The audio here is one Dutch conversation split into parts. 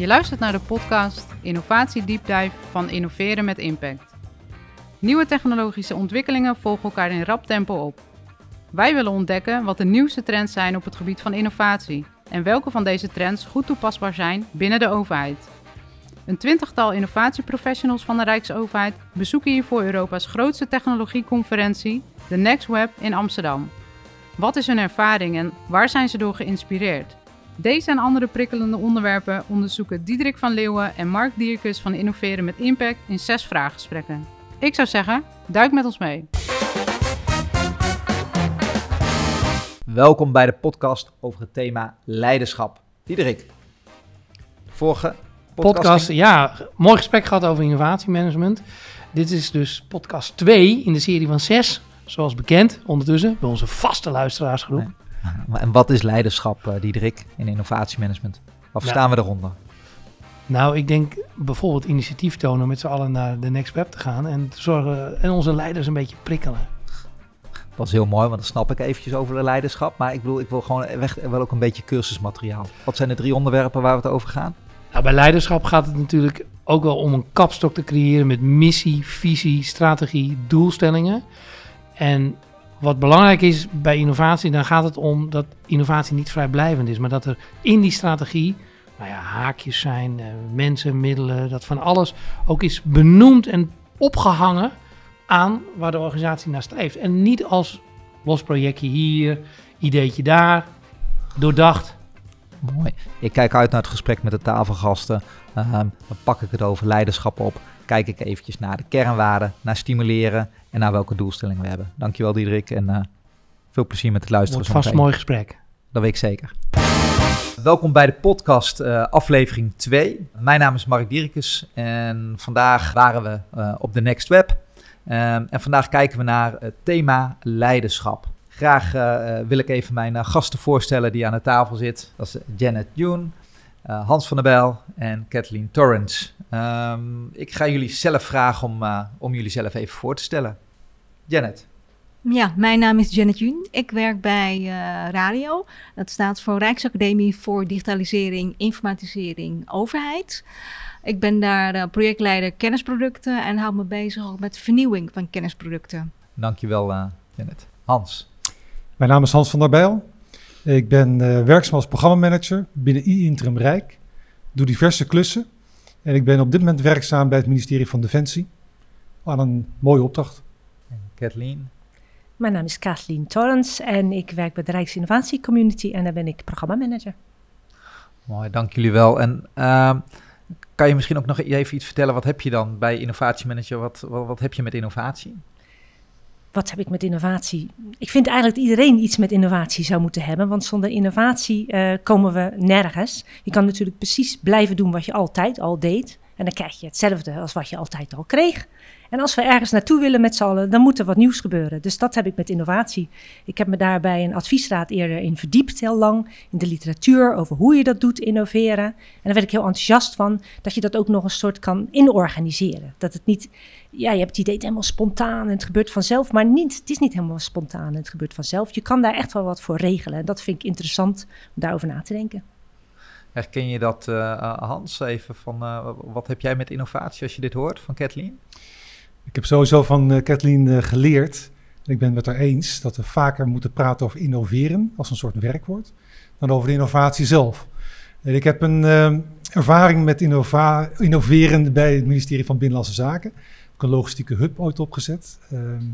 Je luistert naar de podcast Innovatie Deep Dive van Innoveren met Impact. Nieuwe technologische ontwikkelingen volgen elkaar in rap tempo op. Wij willen ontdekken wat de nieuwste trends zijn op het gebied van innovatie en welke van deze trends goed toepasbaar zijn binnen de overheid. Een twintigtal innovatieprofessionals van de Rijksoverheid bezoeken hiervoor Europa's grootste technologieconferentie, de Next Web in Amsterdam. Wat is hun ervaring en waar zijn ze door geïnspireerd? Deze en andere prikkelende onderwerpen onderzoeken Diederik van Leeuwen en Mark Dierkes van Innoveren met Impact in zes vraaggesprekken. Ik zou zeggen, duik met ons mee. Welkom bij de podcast over het thema leiderschap. Diederik, vorige podcast, ja, mooi gesprek gehad over innovatiemanagement. Dit is dus podcast 2 in de serie van 6, zoals bekend ondertussen bij onze vaste luisteraarsgroep. Nee. En wat is leiderschap, eh, Diederik, in innovatiemanagement? Wat Ja. verstaan we eronder? Nou, ik denk bijvoorbeeld initiatief tonen met z'n allen naar de Next Web te gaan en, te zorgen, en onze leiders een beetje prikkelen. Dat is heel mooi, want dan snap ik eventjes over de leiderschap. Maar ik bedoel, ik wil gewoon weg, wel ook een beetje cursusmateriaal. Wat zijn de drie onderwerpen waar we het over gaan? Nou, bij leiderschap gaat het natuurlijk ook wel om een kapstok te creëren met missie, visie, strategie, doelstellingen. En wat belangrijk is bij innovatie, dan gaat het om dat innovatie niet vrijblijvend is, maar dat er in die strategie nou ja, haakjes zijn, eh, mensen, middelen, dat van alles ook is benoemd en opgehangen aan waar de organisatie naar streeft. En niet als los projectje hier, ideetje daar, doordacht. Mooi. Ik kijk uit naar het gesprek met de tafelgasten. Ehm, dan pak ik het over leiderschap op. Kijk ik eventjes naar de kernwaarden, naar stimuleren en naar welke doelstellingen we hebben. Dankjewel Diederik en eh, veel plezier met het luisteren. Wordt vast een mooi gesprek. Dat weet ik zeker. Welkom bij de podcast eh, aflevering 2. Mijn naam is Mark Dierkes en vandaag waren we eh, op de Next Web. En vandaag kijken we naar het thema leiderschap. Graag wil ik even mijn gasten voorstellen die aan de tafel zit. Dat is Janet June, eh, Hans van der Bijl en Kathleen Torrance. Ehm, ik ga jullie zelf vragen om, eh, om jullie zelf even voor te stellen. Janet. Ja, mijn naam is Janet Jun. Ik werk bij eh, Radio. Dat staat voor Rijksacademie voor Digitalisering, Informatisering, Overheid. Ik ben daar eh, projectleider kennisproducten en hou me bezig ook met vernieuwing van kennisproducten. Dankjewel eh Janet. Hans. Mijn naam is Hans van der Bijl. Ik ben eh, werkzaam als programmamanager binnen I-Interim Rijk. Doe diverse klussen. En ik ben op dit moment werkzaam bij het ministerie van Defensie. Aan een mooie opdracht. En Kathleen. Mijn naam is Kathleen Torrens en ik werk bij de Rijksinnovatie Community en daar ben ik programmamanager. Mooi, dank jullie wel. En ehm, kan je misschien ook nog even iets vertellen? Wat heb je dan bij innovatiemanager? Wat, wat, wat heb je met innovatie? Wat heb ik met innovatie? Ik vind eigenlijk dat iedereen iets met innovatie zou moeten hebben, want zonder innovatie eh, komen we nergens. Je kan natuurlijk precies blijven doen wat je altijd al deed en dan krijg je hetzelfde als wat je altijd al kreeg. En als we ergens naartoe willen met z'n allen, dan moet er wat nieuws gebeuren. Dus dat heb ik met innovatie. Ik heb me daar bij een adviesraad eerder in verdiept, heel lang, in de literatuur over hoe je dat doet, innoveren. En daar werd ik heel enthousiast van, dat je dat ook nog een soort kan inorganiseren. Dat het niet, ja, je hebt het idee, het helemaal spontaan en het gebeurt vanzelf, maar niet, het is niet helemaal spontaan en het gebeurt vanzelf. Je kan daar echt wel wat voor regelen. En dat vind ik interessant om daarover na te denken. Herken je dat, eh, Hans, even van eh, wat heb jij met innovatie als je dit hoort van Kathleen? Ik heb sowieso van eh, Kathleen eh, geleerd, en ik ben het met haar eens, dat we vaker moeten praten over innoveren als een soort werkwoord, dan over de innovatie zelf. En ik heb een eh, ervaring met innova- innoveren bij het ministerie van Binnenlandse Zaken. Een logistieke hub ooit opgezet. Ehm,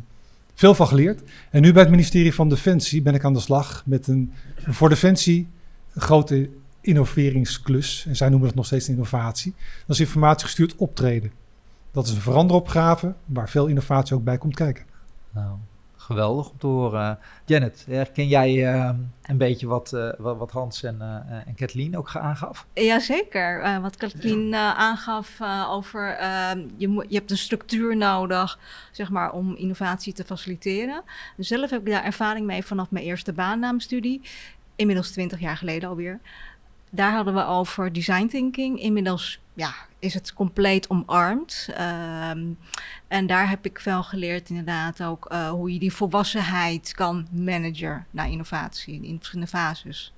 veel van geleerd. En nu bij het ministerie van Defensie ben ik aan de slag met een voor Defensie grote innoveringsklus. En zij noemen dat nog steeds innovatie. Dat is informatiegestuurd optreden. Dat is een veranderopgave waar veel innovatie ook bij komt kijken. Nou, geweldig om te horen. Janet, herken jij eh, een beetje wat, eh, wat, Hans en, eh, en Kathleen ook aangaf? Jazeker, Eh wat Kathleen aangaf over eh, je, je hebt een structuur nodig zeg maar, om innovatie te faciliteren. Zelf heb ik daar ervaring mee vanaf mijn eerste baannaamstudie, inmiddels 20 jaar geleden alweer. Daar hadden we over design thinking. Inmiddels ja, is het compleet omarmd. Ehm, en daar heb ik veel geleerd inderdaad ook eh, hoe je die volwassenheid kan managen naar innovatie in verschillende fases.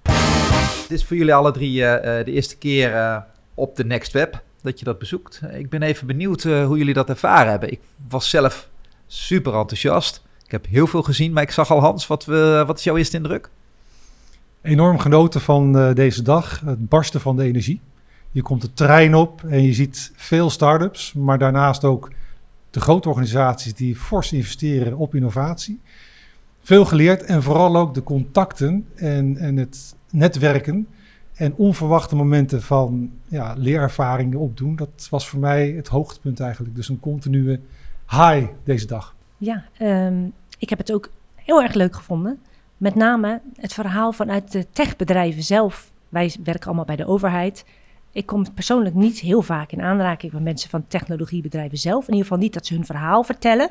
Dit is voor jullie alle drie eh, eh, de eerste keer eh, op de Next Web dat je dat bezoekt. Ik ben even benieuwd hoe jullie dat ervaren hebben. Ik was zelf super enthousiast. Ik heb heel veel gezien, maar ik zag al Hans, wat, we, wat is jouw eerste indruk? Enorm genoten van deze dag, het barsten van de energie. Je komt de trein op en je ziet veel start-ups, maar daarnaast ook de grote organisaties die fors investeren op innovatie. Veel geleerd en vooral ook de contacten en, en het netwerken en onverwachte momenten van ja, leerervaringen opdoen. Dat was voor mij het hoogtepunt eigenlijk. Dus een continue high deze dag. Ja, um, ik heb het ook heel erg leuk gevonden. Met name het verhaal vanuit de techbedrijven zelf. Wij werken allemaal bij de overheid. Ik kom persoonlijk niet heel vaak in aanraking met mensen van technologiebedrijven zelf. In ieder geval niet dat ze hun verhaal vertellen.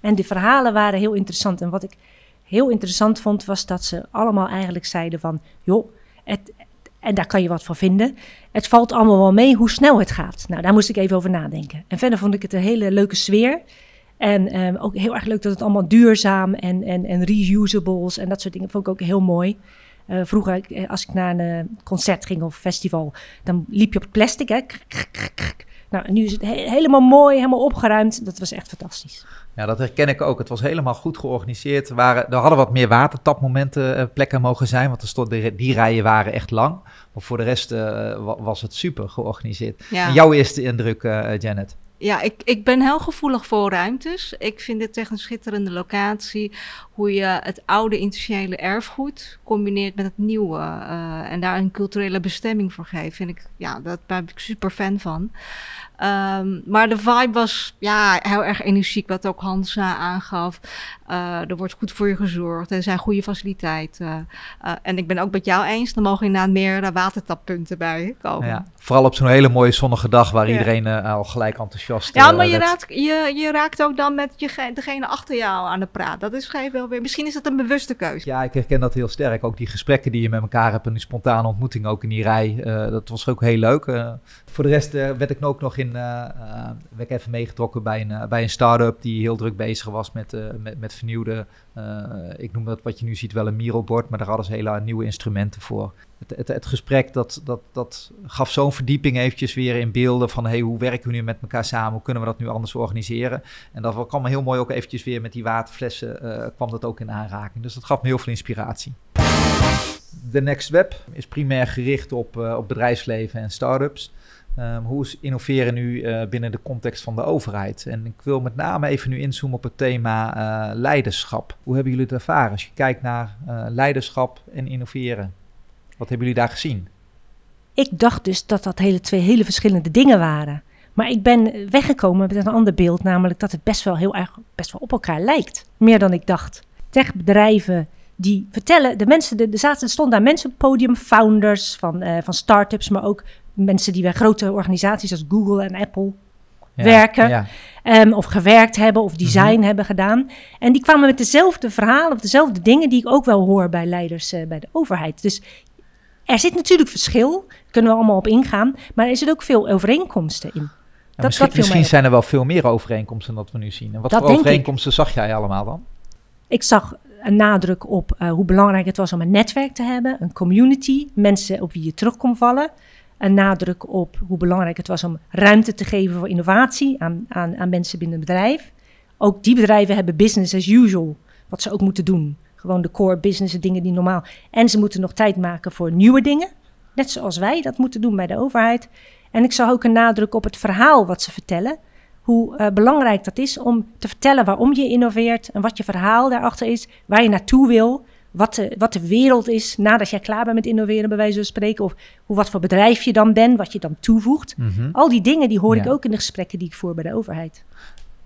En die verhalen waren heel interessant. En wat ik heel interessant vond, was dat ze allemaal eigenlijk zeiden van... joh, het, en daar kan je wat van vinden. Het valt allemaal wel mee hoe snel het gaat. Nou, daar moest ik even over nadenken. En verder vond ik het een hele leuke sfeer. En um, ook heel erg leuk dat het allemaal duurzaam en, en, en reusables en dat soort dingen vond ik ook heel mooi. Uh, vroeger, eh, als ik naar een uh, concert ging of festival, dan liep je op het plastic. Hè? Nou, nu is het he helemaal mooi, helemaal opgeruimd. Dat was echt fantastisch. Ja, dat herken ik ook. Het was helemaal goed georganiseerd. Er, waren, er hadden wat meer watertapmomenten uh, plekken mogen zijn, want er stond, die rijen waren echt lang. Maar voor de rest was het super georganiseerd. Ja. En jouw eerste indruk, Janet? Ja, ik, ik ben heel gevoelig voor ruimtes. Ik vind dit echt een schitterende locatie. Hoe je het oude industriële erfgoed combineert met het nieuwe. Uh, en daar een culturele bestemming voor geeft. Vind ik, ja, daar ben ik super fan van. Um, maar de vibe was ja, heel erg energiek, wat ook Hans uh, aangaf. Uh, er wordt goed voor je gezorgd. Er zijn goede faciliteiten. Uh, en ik ben ook met jou eens, er mogen inderdaad meer watertappunten bij komen. Ja, vooral op zo'n hele mooie zonnige dag waar ja. iedereen al gelijk enthousiast is. Ja, maar je raakt, je, je raakt ook dan met je, degene achter jou aan de praat. Dat is wel weer, misschien is het een bewuste keuze. Ja, ik herken dat heel sterk. Ook die gesprekken die je met elkaar hebt en die spontane ontmoeting ook in die rij. dat was ook heel leuk. voor de rest werd ik ook nog in werd ik even meegetrokken bij een, bij een start-up die heel druk bezig was met, met, met vernieuwde, ik noem dat wat je nu ziet wel een Miro-bord, maar daar hadden ze hele nieuwe instrumenten voor. Het, het, gesprek dat, dat, dat gaf zo'n verdieping eventjes weer in beelden van hey, hoe werken we nu met elkaar samen, hoe kunnen we dat nu anders organiseren. En dat kwam heel mooi ook eventjes weer met die waterflessen, kwam dat ook in aanraking. Dus dat gaf me heel veel inspiratie. De Next Web is primair gericht op, op bedrijfsleven en start-ups. Um, hoe is innoveren nu uh, binnen de context van de overheid? En ik wil met name even nu inzoomen op het thema uh, leiderschap. Hoe hebben jullie het ervaren als je kijkt naar uh, leiderschap en innoveren? Wat hebben jullie daar gezien? Ik dacht dus dat dat hele twee hele verschillende dingen waren. Maar ik ben weggekomen met een ander beeld, namelijk dat het best wel heel erg best wel op elkaar lijkt. Meer dan ik dacht. Techbedrijven die vertellen, de mensen, de zaten, er stonden daar mensen op het podium, founders van, uh, van start-ups, maar ook mensen die bij grote organisaties als Google en Apple ja, werken. Ja. Um, of gewerkt hebben of design mm-hmm. hebben gedaan. En die kwamen met dezelfde verhalen of dezelfde dingen die ik ook wel hoor bij leiders uh, bij de overheid. Dus er zit natuurlijk verschil, kunnen we allemaal op ingaan, maar er zit ook veel overeenkomsten in. Dat, misschien, dat misschien zijn er wel veel meer overeenkomsten dan wat we nu zien. En wat voor overeenkomsten ik. zag jij allemaal dan? Ik zag een nadruk op uh, hoe belangrijk het was om een netwerk te hebben, een community, mensen op wie je terug kon vallen een nadruk op hoe belangrijk het was om ruimte te geven voor innovatie aan, aan, aan mensen binnen het bedrijf. Ook die bedrijven hebben business as usual, wat ze ook moeten doen. Gewoon de core business, de dingen die normaal. En ze moeten nog tijd maken voor nieuwe dingen. Net zoals wij dat moeten doen bij de overheid. En ik zag ook een nadruk op het verhaal wat ze vertellen. Hoe uh, belangrijk dat is om te vertellen waarom je innoveert en wat je verhaal daarachter is, waar je naartoe wil wat de, wat de wereld is nadat jij klaar bent met innoveren, bij wijze van spreken. Of hoe, wat voor bedrijf je dan bent, wat je dan toevoegt. Mhm. Al die dingen die hoor ik ook in de gesprekken die ik voer bij de overheid.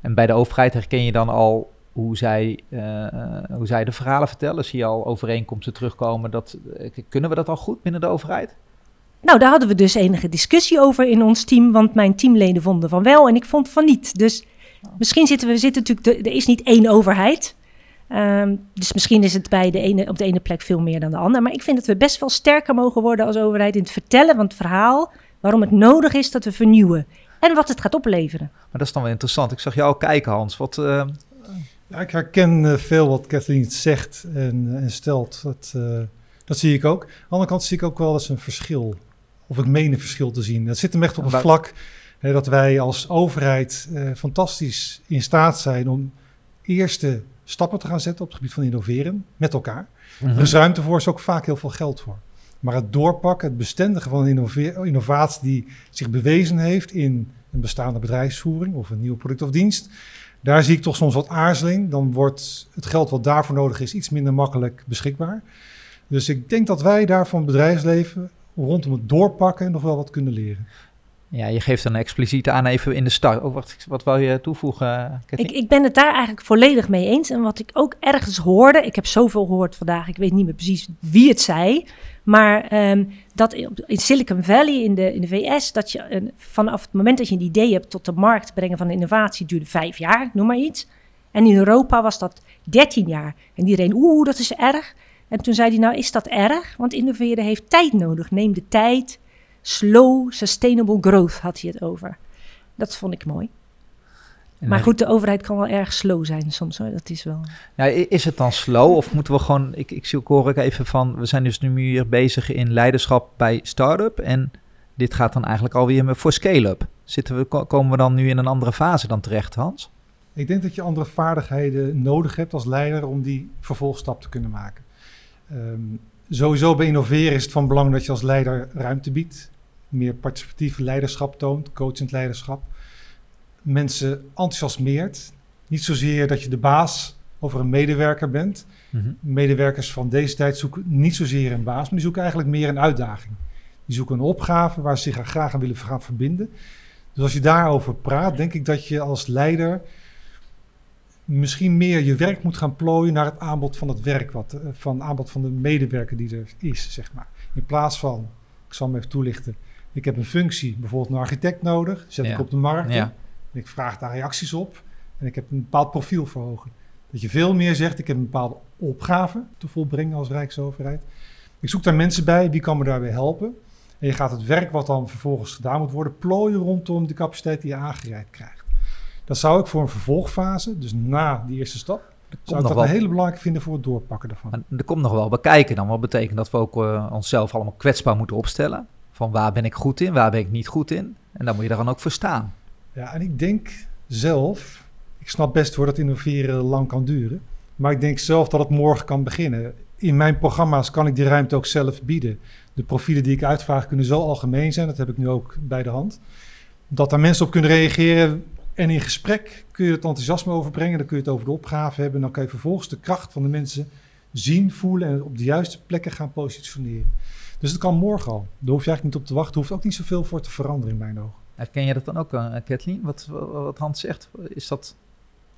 En bij de overheid herken je dan al hoe zij, uh, hoe zij de verhalen vertellen? Zie je al overeenkomsten terugkomen? Dat, uh, kunnen we dat al goed binnen de overheid? Nou, daar hadden we dus enige discussie over in ons team, want mijn teamleden vonden van wel en ik vond van niet. Dus misschien zitten we zitten natuurlijk, de, er is niet één overheid. Um, dus misschien is het bij de ene, op de ene plek veel meer dan de andere. Maar ik vind dat we best wel sterker mogen worden als overheid in het vertellen van het verhaal. Waarom het nodig is dat we vernieuwen. En wat het gaat opleveren. Maar dat is dan wel interessant. Ik zag jou kijken, Hans. Wat, uh... ja, ik herken uh, veel wat Kathleen zegt en, en stelt. Dat, uh, dat zie ik ook. Aan de andere kant zie ik ook wel eens een verschil. of ik meen een verschil te zien. Dat zit hem echt op een vlak hè, dat wij als overheid eh, fantastisch in staat zijn om eerste stappen te gaan zetten op het gebied van innoveren met elkaar. Mhm. Er is ruimte voor, is ook vaak heel veel geld voor. Maar het doorpakken, het bestendigen van een innovatie die zich bewezen heeft in een bestaande bedrijfsvoering of een nieuw product of dienst, daar zie ik toch soms wat aarzeling. Dan wordt het geld wat daarvoor nodig is iets minder makkelijk beschikbaar. Dus ik denk dat wij daar van het bedrijfsleven rondom het doorpakken nog wel wat kunnen leren. Ja, je geeft dan expliciet aan even in de start. Oh, wat, wat wou je toevoegen? Ik, ik ben het daar eigenlijk volledig mee eens. En wat ik ook ergens hoorde, ik heb zoveel gehoord vandaag, ik weet niet meer precies wie het zei. Maar ehm, dat in Silicon Valley in de, in de VS, dat je vanaf het moment dat je een idee hebt tot de markt brengen van innovatie, duurde vijf jaar, noem maar iets. En in Europa was dat 13 jaar. En iedereen, oeh, dat is erg. En toen zei hij, nou is dat erg? Want innoveren heeft tijd nodig. Neem de tijd. Slow, sustainable growth had hij het over. Dat vond ik mooi. En Maar goed, de overheid kan wel erg slow zijn soms hoor. Dat is wel. Ja, i- is het dan slow of moeten we gewoon... Ik, ik zie ook hoor ik even van... We zijn dus nu hier bezig in leiderschap bij start-up. En dit gaat dan eigenlijk alweer voor scale-up. Zitten we, ko- komen we dan nu in een andere fase dan terecht, Hans? Ik denk dat je andere vaardigheden nodig hebt als leider om die vervolgstap te kunnen maken. Ehm, sowieso bij innoveren is het van belang dat je als leider ruimte biedt. Meer participatief leiderschap toont, coachend leiderschap. Mensen enthousiasmeert. Niet zozeer dat je de baas over een medewerker bent. Mhm. Medewerkers van deze tijd zoeken niet zozeer een baas, maar die zoeken eigenlijk meer een uitdaging. Die zoeken een opgave waar ze zich graag aan willen gaan verbinden. Dus als je daarover praat, denk ik dat je als leider misschien meer je werk moet gaan plooien naar het aanbod van het werk, wat, eh, van het aanbod van de medewerker die er is, zeg maar. In plaats van, ik zal hem even toelichten, ik heb een functie, bijvoorbeeld een architect nodig, zet Ja. ik op de markt. Ja. En ik vraag daar reacties op en ik heb een bepaald profiel voor ogen. Dat je veel meer zegt, ik heb een bepaalde opgave te volbrengen als Rijksoverheid. Ik zoek daar mensen bij, wie kan me daarbij helpen? En je gaat het werk wat dan vervolgens gedaan moet worden, plooien rondom de capaciteit die je aangereikt krijgt. Dat zou ik voor een vervolgfase, dus na die eerste stap, zou ik dat wel- een hele belangrijke vinden voor het doorpakken daarvan. Maar er komt nog wel bekijken dan. Wat betekent dat we ook eh, onszelf allemaal kwetsbaar moeten opstellen. Van waar ben ik goed in, waar ben ik niet goed in. En daar moet je dan ook voor staan. Ja, en ik denk zelf, ik snap best hoor dat innoveren lang kan duren, maar ik denk zelf dat het morgen kan beginnen. In mijn programma's kan ik die ruimte ook zelf bieden. De profielen die ik uitvraag kunnen zo algemeen zijn, dat heb ik nu ook bij de hand. Dat daar mensen op kunnen reageren en in gesprek kun je het enthousiasme overbrengen, dan kun je het over de opgave hebben en dan kan je vervolgens de kracht van de mensen zien, voelen en op de juiste plekken gaan positioneren. Dus het kan morgen al. Daar hoef je eigenlijk niet op te wachten, er hoeft ook niet zoveel voor te veranderen in mijn ogen. Herken je dat dan ook, eh, Kathleen? Wat, wat Hans zegt, is dat...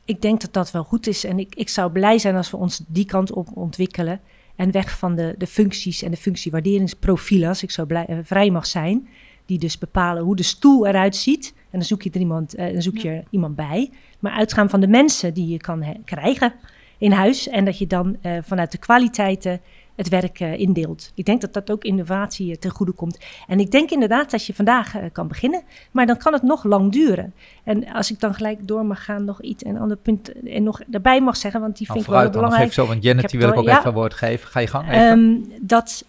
Ik denk dat dat wel goed is. En ik, ik zou blij zijn als we ons die kant op ontwikkelen. En weg van de, de functies en de functiewaarderingsprofielen, als ik zo blij, eh, vrij mag zijn. Die dus bepalen hoe de stoel eruit ziet. En dan zoek je er iemand, eh, dan zoek je er iemand bij. Maar uitgaan van de mensen die je kan krijgen in huis. En dat je dan eh, vanuit de kwaliteiten het werk eh, indeelt. Ik denk dat dat ook innovatie eh, ten goede komt. En ik denk inderdaad dat je vandaag eh, kan beginnen. Maar dan kan het nog lang duren. En als ik dan gelijk door mag gaan, nog iets en ander punt en nog erbij mag zeggen, want die Nou, vind ik wel vooruit dan nog belangrijk. even zo, want Janet die wil ik ook even een woord geven. Ga je gang even. Ehm, dat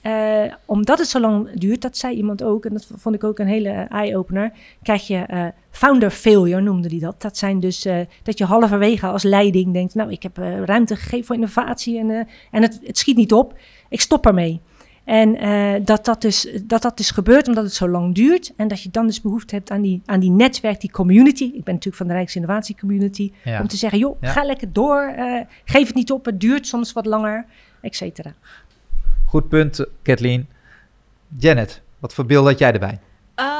omdat het zo lang duurt, dat zei iemand ook, en dat vond ik ook een hele eye-opener, krijg je founder failure, noemde hij dat. Dat zijn dus dat je halverwege als leiding denkt, nou, ik heb ruimte gegeven voor innovatie en, en het, het schiet niet op, ik stop ermee. En eh, dat, dat, dus, dat dat dus gebeurt omdat het zo lang duurt. En dat je dan dus behoefte hebt aan die, aan die netwerk, die community. Ik ben natuurlijk van de Rijksinnovatie Community. Ja. Om te zeggen, joh, Ja. ga lekker door. eh, geef het niet op, het duurt soms wat langer, et cetera. Goed punt, Kathleen. Janet, wat voor beeld had jij erbij?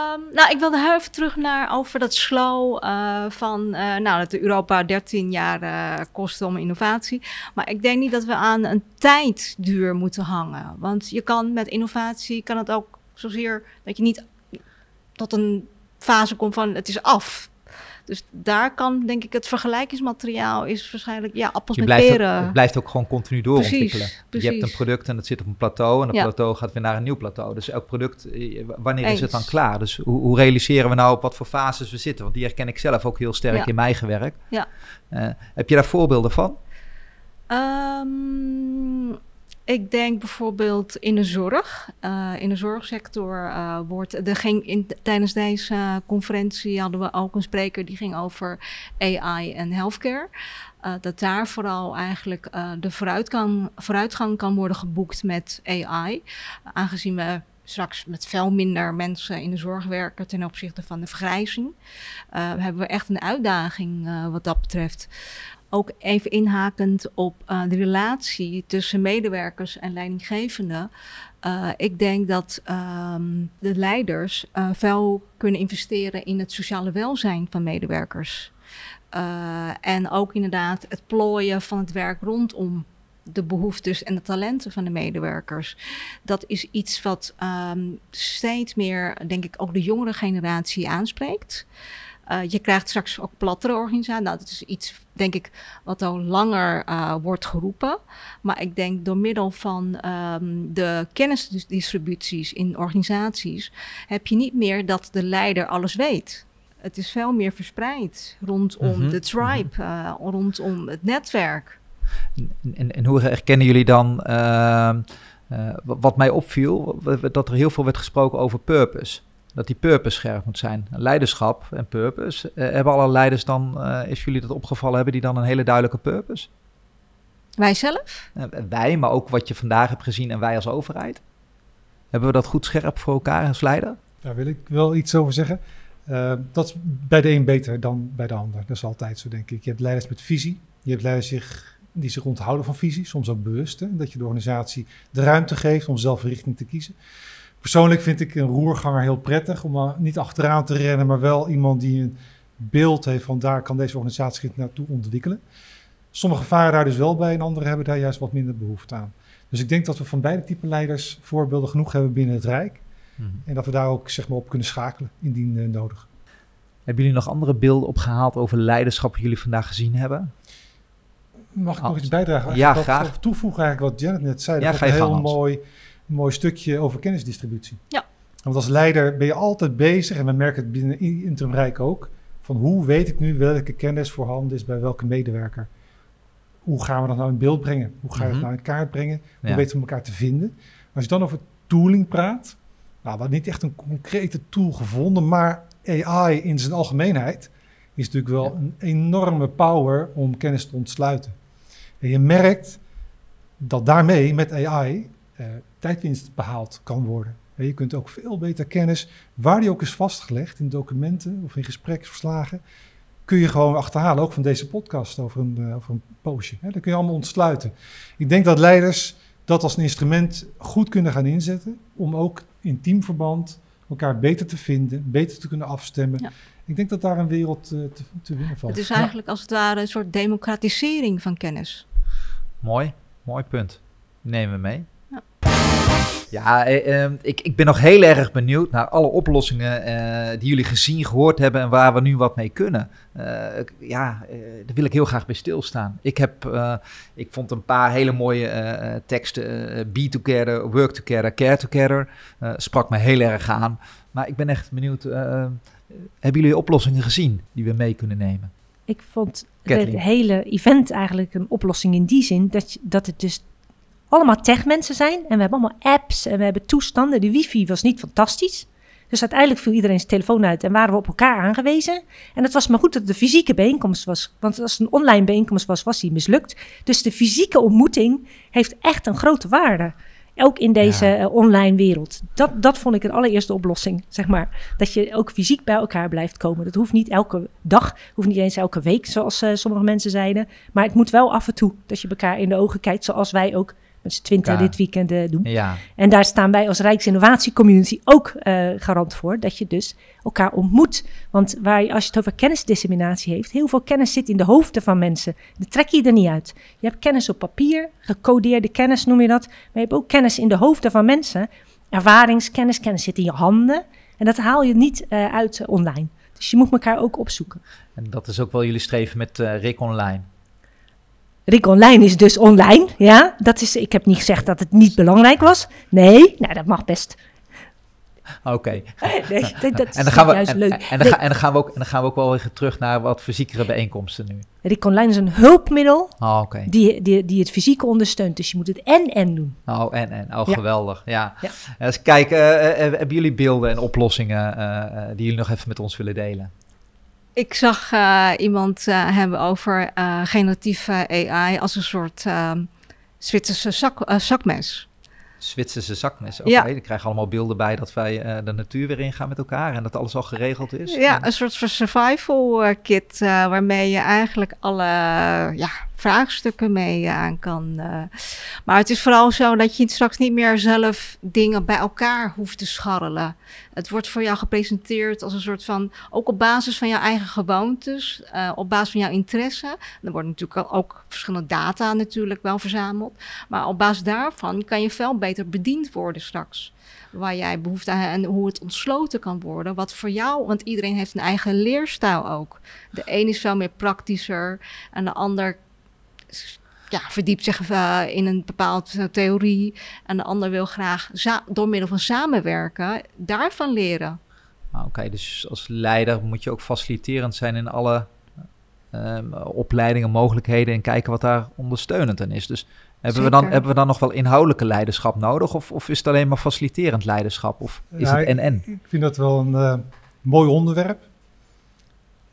Ehm, nou, ik wilde heel even terug naar over dat slow eh, van, eh, nou, dat Europa 13 jaar eh kostte om innovatie. Maar ik denk niet dat we aan een tijdduur moeten hangen. Want je kan met innovatie, kan het ook zozeer dat je niet tot een fase komt van het is af. Dus daar kan, denk ik, het vergelijkingsmateriaal is waarschijnlijk, ja, appels Je met blijft ook, peren. het blijft ook gewoon continu doorontwikkelen. Precies, Je hebt een product en dat zit op een plateau en dat Ja. plateau gaat weer naar een nieuw plateau. Dus elk product, eh, wanneer is het dan klaar? Dus hoe, hoe realiseren we nou op wat voor fases we zitten? Want die herken ik zelf ook heel sterk Ja. in mijn eigen werk. Ja. Eh, heb je daar voorbeelden van? Ehm, Ik denk bijvoorbeeld in de zorg. Uh, in de zorgsector uh, wordt. Er ging in, tijdens deze conferentie hadden we ook een spreker die ging over AI en healthcare. Dat daar vooral eigenlijk de vooruitgang, vooruitgang kan worden geboekt met AI. aangezien we straks met veel minder mensen in de zorg werken ten opzichte van de vergrijzing. Uh, hebben we echt een uitdaging wat dat betreft. Ook even inhakend op uh, de relatie tussen medewerkers en leidinggevenden. ik denk dat um, de leiders veel kunnen investeren in het sociale welzijn van medewerkers. en ook inderdaad het plooien van het werk rondom de behoeftes en de talenten van de medewerkers. Dat is iets wat um, steeds meer, denk ik, ook de jongere generatie aanspreekt. Uh, je krijgt straks ook plattere organisaties. Nou, dat is iets, denk ik, wat al langer uh, wordt geroepen. Maar ik denk door middel van um, de kennisdistributies in organisaties heb je niet meer dat de leider alles weet. Het is veel meer verspreid rondom mm -hmm. de tribe, uh, rondom het netwerk. En, en, hoe herkennen jullie dan, uh, uh, wat mij opviel, dat er heel veel werd gesproken over purpose. Dat die purpose scherp moet zijn. Leiderschap en purpose. Uh, hebben alle leiders dan, is jullie dat opgevallen, hebben die dan een hele duidelijke purpose? Wij zelf? wij, maar ook wat je vandaag hebt gezien en wij als overheid. Hebben we dat goed scherp voor elkaar als leider? Daar wil ik wel iets over zeggen. Uh, dat is bij de een beter dan bij de ander. Dat is altijd zo, denk ik. Je hebt leiders met visie. Je hebt leiders zich die zich onthouden van visie, soms ook bewust. Hè, dat je de organisatie de ruimte geeft om zelf een richting te kiezen. Persoonlijk vind ik een roerganger heel prettig om niet achteraan te rennen, maar wel iemand die een beeld heeft van daar kan deze organisatie zich naartoe ontwikkelen. Sommige varen daar dus wel bij en andere hebben daar juist wat minder behoefte aan. Dus ik denk dat we van beide type leiders voorbeelden genoeg hebben binnen het Rijk. Mm -hmm. En dat we daar ook zeg maar, op kunnen schakelen indien uh, nodig. Hebben jullie nog andere beelden opgehaald over leiderschap die jullie vandaag gezien hebben? Mag ik nog iets bijdragen? Ja, dat, graag. Toevoegen eigenlijk wat Janet net zei. Ja, dat ga je heel gang, mooi, mooi stukje over kennisdistributie. Ja. Want als leider ben je altijd bezig, en we merken het binnen Interim Rijk ook, van hoe weet ik nu welke kennis voorhanden is bij welke medewerker. Hoe gaan we dat nou in beeld brengen? Hoe ga je dat nou in kaart brengen? Hoe Ja. weten we elkaar te vinden? Als je dan over tooling praat, nou, we hadden niet echt een concrete tool gevonden, maar AI in zijn algemeenheid is natuurlijk wel een enorme power om kennis te ontsluiten. En je merkt dat daarmee met AI tijdwinst behaald kan worden. En je kunt ook veel beter kennis, waar die ook is vastgelegd in documenten of in gespreksverslagen, kun je gewoon achterhalen, ook van deze podcast over een, uh, over een poosje. Hè? Dat kun je allemaal ontsluiten. Ik denk dat leiders dat als een instrument goed kunnen gaan inzetten om ook in teamverband elkaar beter te vinden, beter te kunnen afstemmen. Ja. Ik denk dat daar een wereld uh, te, te, winnen valt. Het is eigenlijk ja. als het ware een soort democratisering van kennis. Mooi, mooi punt. Nemen we mee. Ja, eh, eh, ik, ik ben nog heel erg benieuwd naar alle oplossingen eh, die jullie gezien, gehoord hebben en waar we nu wat mee kunnen. ja, daar wil ik heel graag bij stilstaan. Ik, heb, ik vond een paar hele mooie teksten. be together, work together, care together. sprak me heel erg aan. Maar ik ben echt benieuwd. hebben jullie oplossingen gezien die we mee kunnen nemen? Ik vond het hele event eigenlijk een oplossing in die zin dat, je, dat het dus allemaal techmensen zijn. En we hebben allemaal apps en we hebben toestanden. De wifi was niet fantastisch. Dus uiteindelijk viel iedereen zijn telefoon uit en waren we op elkaar aangewezen. En het was maar goed dat het de fysieke bijeenkomst was. Want als het een online bijeenkomst was, was die mislukt. Dus de fysieke ontmoeting heeft echt een grote waarde. Ook in deze ja. uh, online wereld. Dat, dat vond ik een allereerste oplossing, zeg maar. Dat je ook fysiek bij elkaar blijft komen. Dat hoeft niet elke dag, hoeft niet eens elke week, zoals uh, sommige mensen zeiden. Maar het moet wel af en toe dat je elkaar in de ogen kijkt, zoals wij ook met z'n twintig dit weekend uh, doen. Ja. En daar staan wij als Rijksinnovatiecommunity ook uh, garant voor, dat je dus elkaar ontmoet. Want waar je, als je het over kennisdisseminatie heeft, heel veel kennis zit in de hoofden van mensen. Dat trek je er niet uit. Je hebt kennis op papier, gecodeerde kennis noem je dat, maar je hebt ook kennis in de hoofden van mensen. Ervaringskennis, kennis zit in je handen. En dat haal je niet uh, uit online. Dus je moet elkaar ook opzoeken. En dat is ook wel jullie streven met Rick Online. Rick Online is dus online, ja. Dat is, ik heb niet gezegd dat het niet belangrijk was. Nee, nou, dat mag best. Oké. Nee, En dan gaan we juist en, leuk. en, en dan Nee, ga- en dan gaan we ook en dan gaan we ook wel weer terug naar wat fysiekere bijeenkomsten nu. Rick Online is een hulpmiddel Oh, oké. die, die, die het fysieke ondersteunt. Dus je moet het en-en doen. Oh, en, en. Oh, Ja. geweldig. Ja. Ja. Kijken, eh, eh, hebben jullie beelden en oplossingen eh, die jullie nog even met ons willen delen? Ik zag eh, iemand eh, hebben over eh, generatieve AI als een soort ehm, Zwitserse zak, zakmes. Zwitserse zakmes. Oké, Ja. dan krijgen allemaal beelden bij dat wij de natuur weer ingaan met elkaar en dat alles al geregeld is. Ja, een soort survival kit waarmee je eigenlijk alle ja, vraagstukken mee aan kan. eh. Maar het is vooral zo dat je straks niet meer zelf dingen bij elkaar hoeft te scharrelen. Het wordt voor jou gepresenteerd als een soort van, ook op basis van jouw eigen gewoontes, eh, op basis van jouw interesse. Er wordt natuurlijk ook- verschillende data natuurlijk wel verzameld. Maar op basis daarvan kan je veel beter bediend worden straks waar jij behoefte aan en hoe het ontsloten kan worden. Wat voor jou, want iedereen heeft een eigen leerstijl ook. De een is veel meer praktischer en de ander ja, verdiept zich eh, in een bepaalde theorie. En de ander wil graag door middel van samenwerken daarvan leren. Ah, Oké, dus als leider moet je ook faciliterend zijn in alle ehm, opleidingen, mogelijkheden en kijken wat daar ondersteunend aan is. Dus hebben we, dan, hebben we dan nog wel inhoudelijke leiderschap nodig of, of is het alleen maar faciliterend leiderschap of is Ja, het en-en? Ik vind dat wel een eh, mooi onderwerp.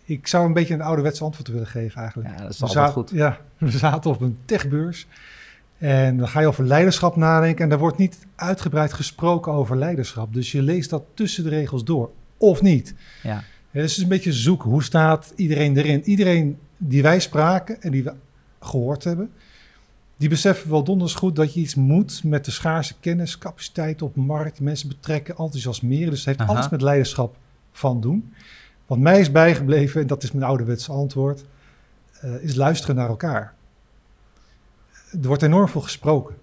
Ik zou een beetje een ouderwetse antwoord willen geven eigenlijk. Ja, dat is We altijd goed. Ja, we zaten op een techbeurs. En dan ga je over leiderschap nadenken. En daar wordt niet uitgebreid gesproken over leiderschap. Dus je leest dat tussen de regels door. Of niet. Ja. Ja, dus het is een beetje zoeken. Hoe staat iedereen erin? Iedereen die wij spraken en die we gehoord hebben. Die beseffen wel donders goed dat je iets moet met de schaarse kennis, capaciteit op markt, mensen betrekken, enthousiasmeren. Dus het heeft Aha. alles met leiderschap van doen. Wat mij is bijgebleven, en dat is mijn ouderwetse antwoord, eh, is luisteren naar elkaar. Er wordt enorm veel gesproken.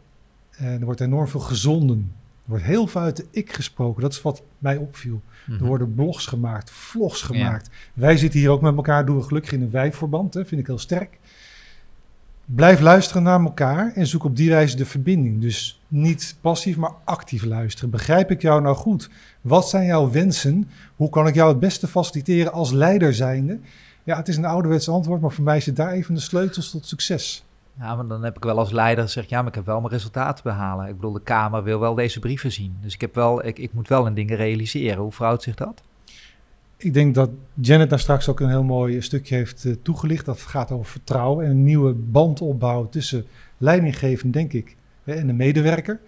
En er wordt enorm veel gezonden. Er wordt heel veel uit de ik gesproken. Dat is wat mij opviel. Mhm. Er worden blogs gemaakt, vlogs gemaakt. Wij zitten hier ook met elkaar, doen we gelukkig in een wijverband. Hè, vind ik heel sterk. Blijf luisteren naar elkaar en zoek op die wijze de verbinding. Dus niet passief, maar actief luisteren. Begrijp ik jou nou goed? Wat zijn jouw wensen? Hoe kan ik jou het beste faciliteren als leider zijnde? Ja, het is een ouderwets antwoord, maar voor mij zit daar even de sleutels tot succes. Ja, maar dan heb ik wel als leider gezegd, ja, maar ik heb wel mijn resultaten behalen. Ik bedoel, de Kamer wil wel deze brieven zien. Dus ik, heb wel, ik, ik moet wel een dingen realiseren. Hoe verhoudt zich dat? Ik denk dat Janet daar straks ook een heel mooi stukje heeft eh, toegelicht. Dat gaat over vertrouwen en een nieuwe band opbouwen tussen leidinggevend, denk ik, hè, en de medewerker.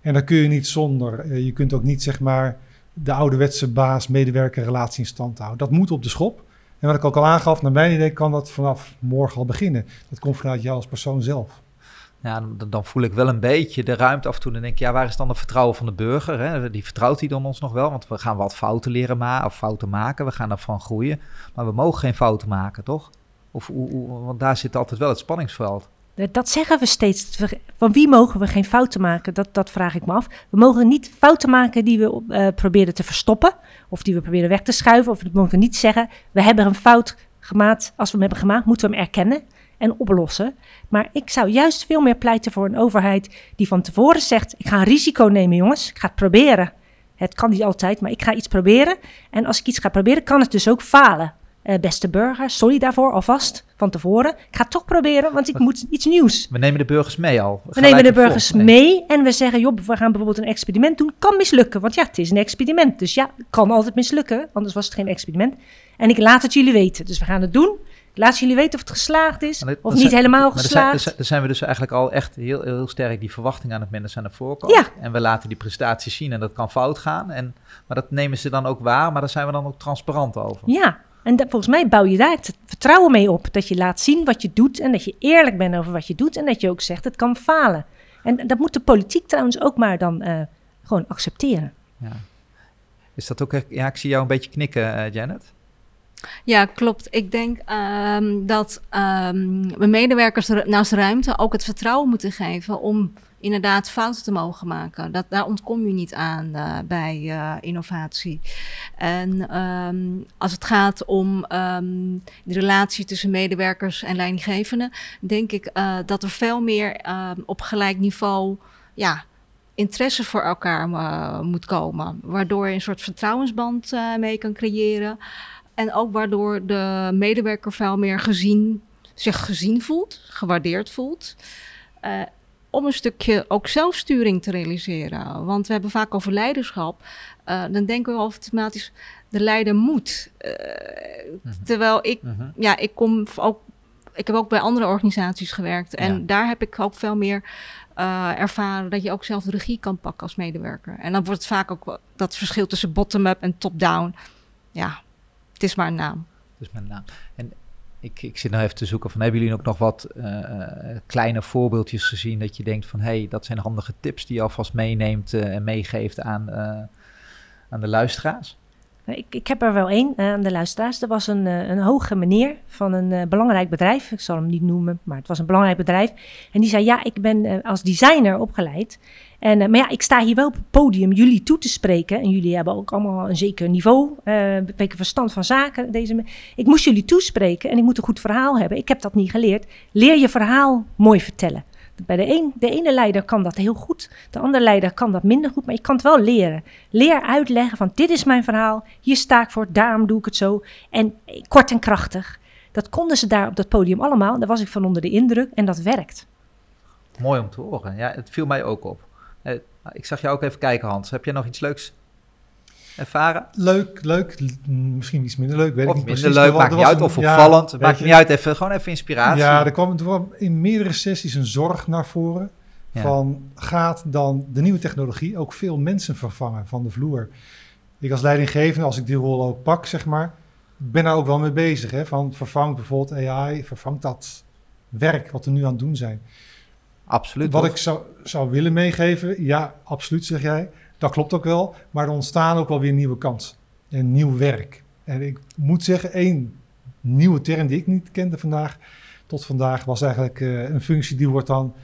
En dat kun je niet zonder. eh, je kunt ook niet, zeg maar, de ouderwetse baas-medewerker relatie in stand houden. Dat moet op de schop. En wat ik ook al aangaf, naar mijn idee kan dat vanaf morgen al beginnen. Dat komt vanuit jou als persoon zelf. Ja, dan, dan voel ik wel een beetje de ruimte af en toe. Dan denk ik, ja, waar is dan het vertrouwen van de burger? Hè? Die vertrouwt hij dan ons nog wel? Want we gaan wat fouten leren maken of fouten maken. We gaan ervan groeien. Maar we mogen geen fouten maken, toch? Of, want daar zit altijd wel het spanningsveld. Dat- zeggen we steeds. Van wie mogen we geen fouten maken? Dat, dat vraag ik me af. We mogen niet fouten maken die we eh, proberen te verstoppen. Of die we proberen weg te schuiven. Of we mogen niet zeggen, we hebben een fout gemaakt. Als we hem hebben gemaakt, moeten we hem erkennen en oplossen. Maar ik zou juist veel meer pleiten voor een overheid die van tevoren zegt... ik ga een risico nemen, jongens. Ik ga het proberen. Het kan niet altijd, maar ik ga iets proberen. En als ik iets ga proberen, kan het dus ook falen. Eh, beste burger, sorry daarvoor alvast van tevoren. Ik ga het toch proberen, want ik moet iets nieuws. We nemen de burgers mee al. We nemen de burgers. Nee. mee en we zeggen, joh, we gaan bijvoorbeeld een experiment doen. Kan mislukken, want ja, het is een experiment. Dus ja, het kan altijd mislukken, anders was het geen experiment. En ik laat het jullie weten. Dus we gaan het doen. Laat jullie weten of het geslaagd is, dat- of dat niet zijn- helemaal geslaagd. dan zijn we dus eigenlijk al echt heel, heel sterk die verwachting aan het mensen aan de voorkant. Ja. En we laten die prestaties zien en dat kan fout gaan. En, maar dat nemen ze dan ook waar, maar daar zijn we dan ook transparant over. Ja, en dat- volgens mij bouw je daar het vertrouwen mee op. Dat je laat zien wat je doet en dat je eerlijk bent over wat je doet. En dat je ook zegt, het kan falen. En dat moet de politiek trouwens ook maar dan eh, gewoon accepteren. Ja. Is dat ook ja, ik zie jou een beetje knikken, eh, Janet. Ja, klopt. Ik denk ehm, dat ehm, we medewerkers er- naast ruimte ook het vertrouwen moeten geven om inderdaad fouten te mogen maken. Dat, daar ontkom je niet aan eh, bij eh, innovatie. En ehm, als het gaat om ehm, de relatie tussen medewerkers en leidinggevenden, denk ik eh, dat er veel meer ehm, op gelijk niveau ja, interesse voor elkaar moet komen. Waardoor je een soort vertrouwensband mee kan creëren. En ook waardoor de medewerker veel meer gezien, zich gezien voelt, gewaardeerd voelt. Uh, om een stukje ook zelfsturing te realiseren. Want we hebben vaak over leiderschap. dan denken we automatisch, de leider moet. Mm Terwijl ik, -hmm. ja, ik kom ook ik heb ook bij andere organisaties gewerkt. En ja. daar heb ik ook veel meer uh, ervaren dat je ook zelf de regie kan pakken als medewerker. En dan wordt het vaak ook dat verschil tussen bottom-up en top-down. Ja, het is maar een naam. Het is maar een naam. En ik, ik zit nou even te zoeken van, hebben jullie ook nog wat uh, kleine voorbeeldjes gezien dat je denkt van, hé, hey, dat zijn handige tips die je alvast meeneemt uh, en meegeeft aan, aan de luisteraars? Ik, ik heb er wel één aan de luisteraars. Er was een, een hoge meneer van een belangrijk bedrijf. Ik zal hem niet noemen, maar het was een belangrijk bedrijf. En die zei: Ja, ik ben als designer opgeleid. En, maar ja, ik sta hier wel op het podium jullie toe te spreken. En jullie hebben ook allemaal een zeker niveau. Een beetje verstand van zaken. Deze ik moest jullie toespreken en ik moet een goed verhaal hebben. Ik heb dat niet geleerd. Leer je verhaal mooi vertellen. Bij de, de ene leider kan dat heel goed, de andere leider kan dat minder goed, maar je kan het wel leren. Leer uitleggen van dit is mijn verhaal, hier sta ik voor, daarom doe ik het zo. En kort en krachtig. Dat konden ze daar op dat podium allemaal, daar was ik van onder de indruk en dat werkt. Mooi om te horen. Ja, het viel mij ook op. Ik zag jou ook even kijken, Hans. Heb jij nog iets leuks ervaren? Leuk, leuk. Misschien iets minder leuk, weet of ik niet minder leuk, maakt niet uit. Of opvallend, ja, maakt niet uit. Even, gewoon even inspiratie. Ja, er kwam, er kwam in meerdere sessies een zorg naar voren. Ja. Van, gaat dan de nieuwe technologie ook veel mensen vervangen van de vloer? Ik als leidinggevende, als ik die rol ook pak, zeg maar, ben daar ook wel mee bezig. Hè, van vervangt bijvoorbeeld AI, vervangt dat werk wat we nu aan het doen zijn. Absoluut. Wat ik zou, zou willen meegeven, ja, absoluut zeg jij. Dat klopt ook wel. Maar er ontstaan ook wel weer nieuwe kansen. En nieuw werk. En ik moet zeggen, één nieuwe term die ik niet kende vandaag, tot vandaag, was eigenlijk uh, een functie die wordt dan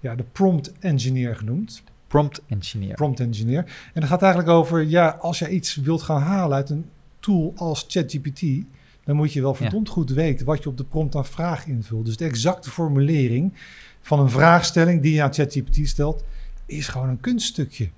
ja, de prompt engineer genoemd. Prompt engineer. Prompt engineer. En dat gaat eigenlijk over, ja, als je iets wilt gaan halen uit een tool als ChatGPT, dan moet je wel verdomd ja. goed weten wat je op de prompt aan vraag invult. Dus de exacte formulering van een vraagstelling die je aan ChatGPT stelt, is gewoon een kunststukje.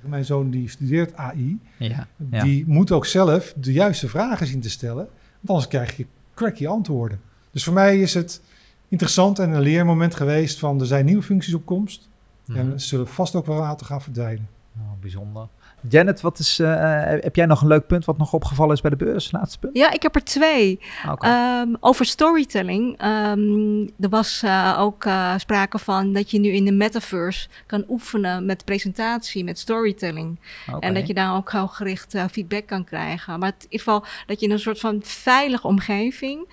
Mijn zoon die studeert AI, ja, die moet ook zelf de juiste vragen zien te stellen, want anders krijg je cracky antwoorden. Dus voor mij is het interessant en een leermoment geweest van er zijn nieuwe functies op komst mm -hmm. en ze zullen vast ook wel aantal gaan verdwijnen. Oh, bijzonder. Janet, wat is, uh, heb jij nog een leuk punt wat nog opgevallen is bij de beurs? Laatste punt? Ja, ik heb er twee. Okay. Um, over storytelling. Um, er was uh, ook uh, sprake van dat je nu in de metaverse kan oefenen met presentatie, met storytelling. Okay. En dat je daar ook heel gericht feedback kan krijgen. Maar in ieder geval dat je in een soort van veilige omgeving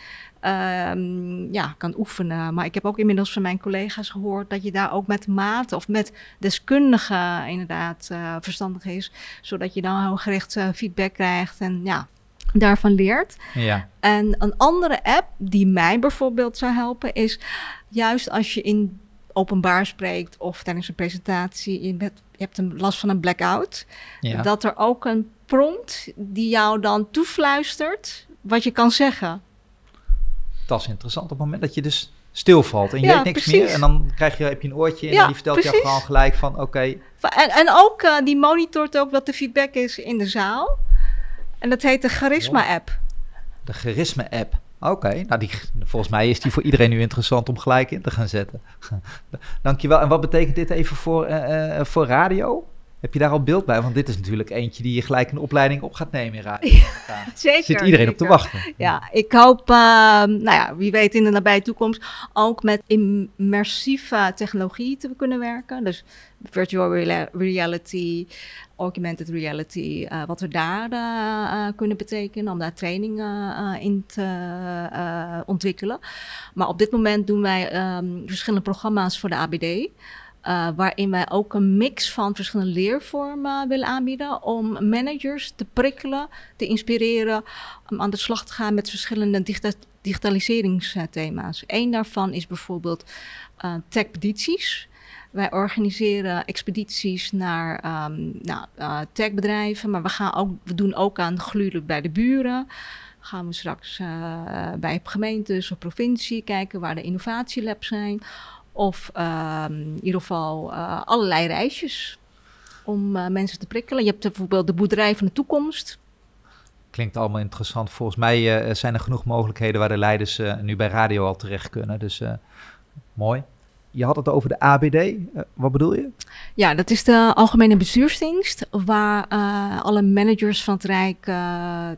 um, ja, kan oefenen. Maar ik heb ook inmiddels van mijn collega's gehoord dat je daar ook met maten of met deskundigen inderdaad uh, verstandig is. Zodat je dan gericht uh, feedback krijgt en ja, daarvan leert. Ja. En een andere app die mij bijvoorbeeld zou helpen is juist als je in openbaar spreekt of tijdens een presentatie, je, bent, je hebt een last van een blackout, ja. dat er ook een prompt die jou dan toefluistert wat je kan zeggen dat is interessant. Op het moment dat je dus stilvalt en je ja, weet niks precies. meer. En dan krijg je, heb je een oortje en ja, die vertelt je gewoon gelijk van oké. Okay. En, en ook, uh, die monitort ook wat de feedback is in de zaal. En dat heet de Charisma-app. De Charisma-app. Oké, okay. nou die, volgens mij is die voor iedereen nu interessant om gelijk in te gaan zetten. Dankjewel. En wat betekent dit even voor, uh, uh, voor radio? Heb je daar al beeld bij? Want dit is natuurlijk eentje die je gelijk een opleiding op gaat nemen in radio. Ja, zeker. Zit iedereen zeker. op te wachten. Ja, ik hoop, uh, nou ja, wie weet in de nabije toekomst ook met immersieve technologie te kunnen werken. Dus virtual reality, augmented reality, uh, wat we daar uh, kunnen betekenen om daar trainingen in te ontwikkelen. Maar op dit moment doen wij um, verschillende programma's voor de ABD. Uh, waarin wij ook een mix van verschillende leervormen willen aanbieden. Om managers te prikkelen, te inspireren. Om aan de slag te gaan met verschillende digita digitaliseringsthema's. Eén daarvan is bijvoorbeeld uh, techpedities. Wij organiseren expedities naar um, nou, uh, techbedrijven. Maar we, gaan ook, we doen ook aan gluren bij de buren gaan we straks uh, bij gemeentes of provincie kijken waar de innovatielabs zijn. Of uh, in ieder geval uh, allerlei reisjes. om eh, mensen te prikkelen. Je hebt bijvoorbeeld de boerderij van de toekomst. Klinkt allemaal interessant. Volgens mij eh, zijn er genoeg mogelijkheden waar de leiders eh, nu bij radio al terecht kunnen. Dus eh, mooi. Je had het over de ABD. Eh, wat bedoel je? Ja, dat is de Algemene Bestuursdienst, waar eh, alle managers van het Rijk eh,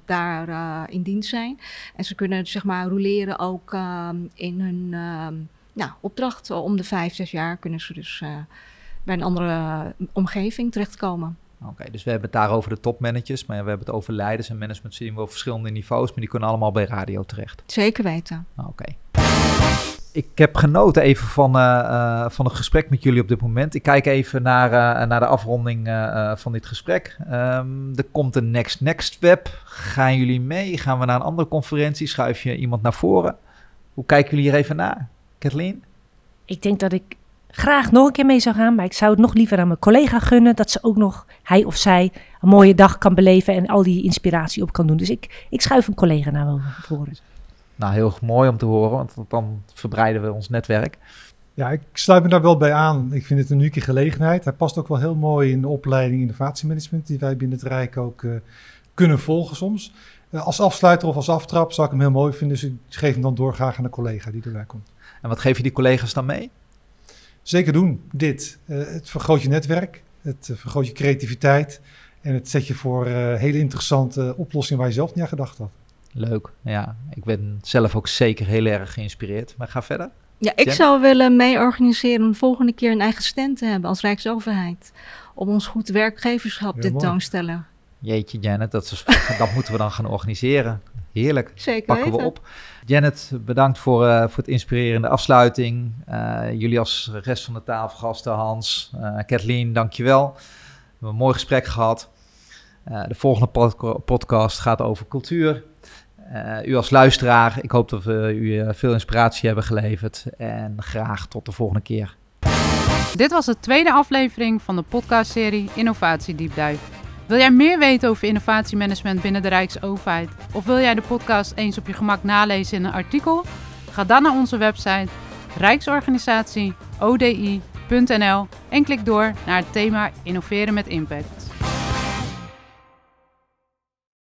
daar eh, in dienst zijn. En ze kunnen zeg maar roleren ook eh, in hun eh, nou, opdracht. Om de vijf, zes jaar kunnen ze dus eh, bij een andere eh, omgeving terechtkomen. Oké, dus we hebben het daar over de topmanagers, maar we hebben het over leiders en management zien we op verschillende niveaus, maar die kunnen allemaal bij radio terecht. Zeker weten. Oké. Ik heb genoten even van, eh, eh, van het gesprek met jullie op dit moment. Ik kijk even naar, eh, naar de afronding eh, eh, van dit gesprek. Ehm, er komt een Next Next Web. Gaan jullie mee? Gaan we naar een andere conferentie? Schuif je iemand naar voren? Hoe kijken jullie hier even naar? Kathleen? Ik denk dat ik graag nog een keer mee zou gaan, maar ik zou het nog liever aan mijn collega gunnen dat ze ook nog, hij of zij, een mooie dag kan beleven en al die inspiratie op kan doen. Dus ik, ik schuif een collega naar voren. Nou, heel mooi om te horen, want dan verbreiden we ons netwerk. Ja, ik sluit me daar wel bij aan. Ik vind het een unieke gelegenheid. Hij past ook wel heel mooi in de opleiding innovatiemanagement die wij binnen het Rijk ook eh, kunnen volgen soms. Eh, als afsluiter of als aftrap zou ik hem heel mooi vinden, dus ik geef hem dan door graag aan een collega die erbij komt. En wat geef je die collega's dan mee? Zeker doen, dit. Eh, het vergroot je netwerk, het eh, vergroot je creativiteit en het zet je voor eh, hele interessante oplossingen waar je zelf niet aan gedacht had. Leuk. Ja, ik ben zelf ook zeker heel erg geïnspireerd. Maar ga verder. Ja, ik Jen? zou willen mee organiseren om de volgende keer een eigen stand te hebben als Rijksoverheid. Om ons goed werkgeverschap tentoonstellen. Jeetje, Janet, dat, is, dat moeten we dan gaan organiseren. Heerlijk. Zeker Pakken we op. Janet, bedankt voor, eh, voor het inspirerende afsluiting. Eh, jullie als rest van de tafelgasten, Hans, eh Kathleen, dankjewel. We hebben een mooi gesprek gehad. Eh, de volgende podca- podcast gaat over cultuur. Eh, u als luisteraar, ik hoop dat we u veel inspiratie hebben geleverd. En graag tot de volgende keer. Dit was de tweede aflevering van de podcastserie Innovatie Deep Dive. Wil jij meer weten over innovatiemanagement binnen de Rijksoverheid? Of wil jij de podcast eens op je gemak nalezen in een artikel? Ga dan naar onze website rijksorganisatie.odi.nl en klik door naar het thema Innoveren met Impact.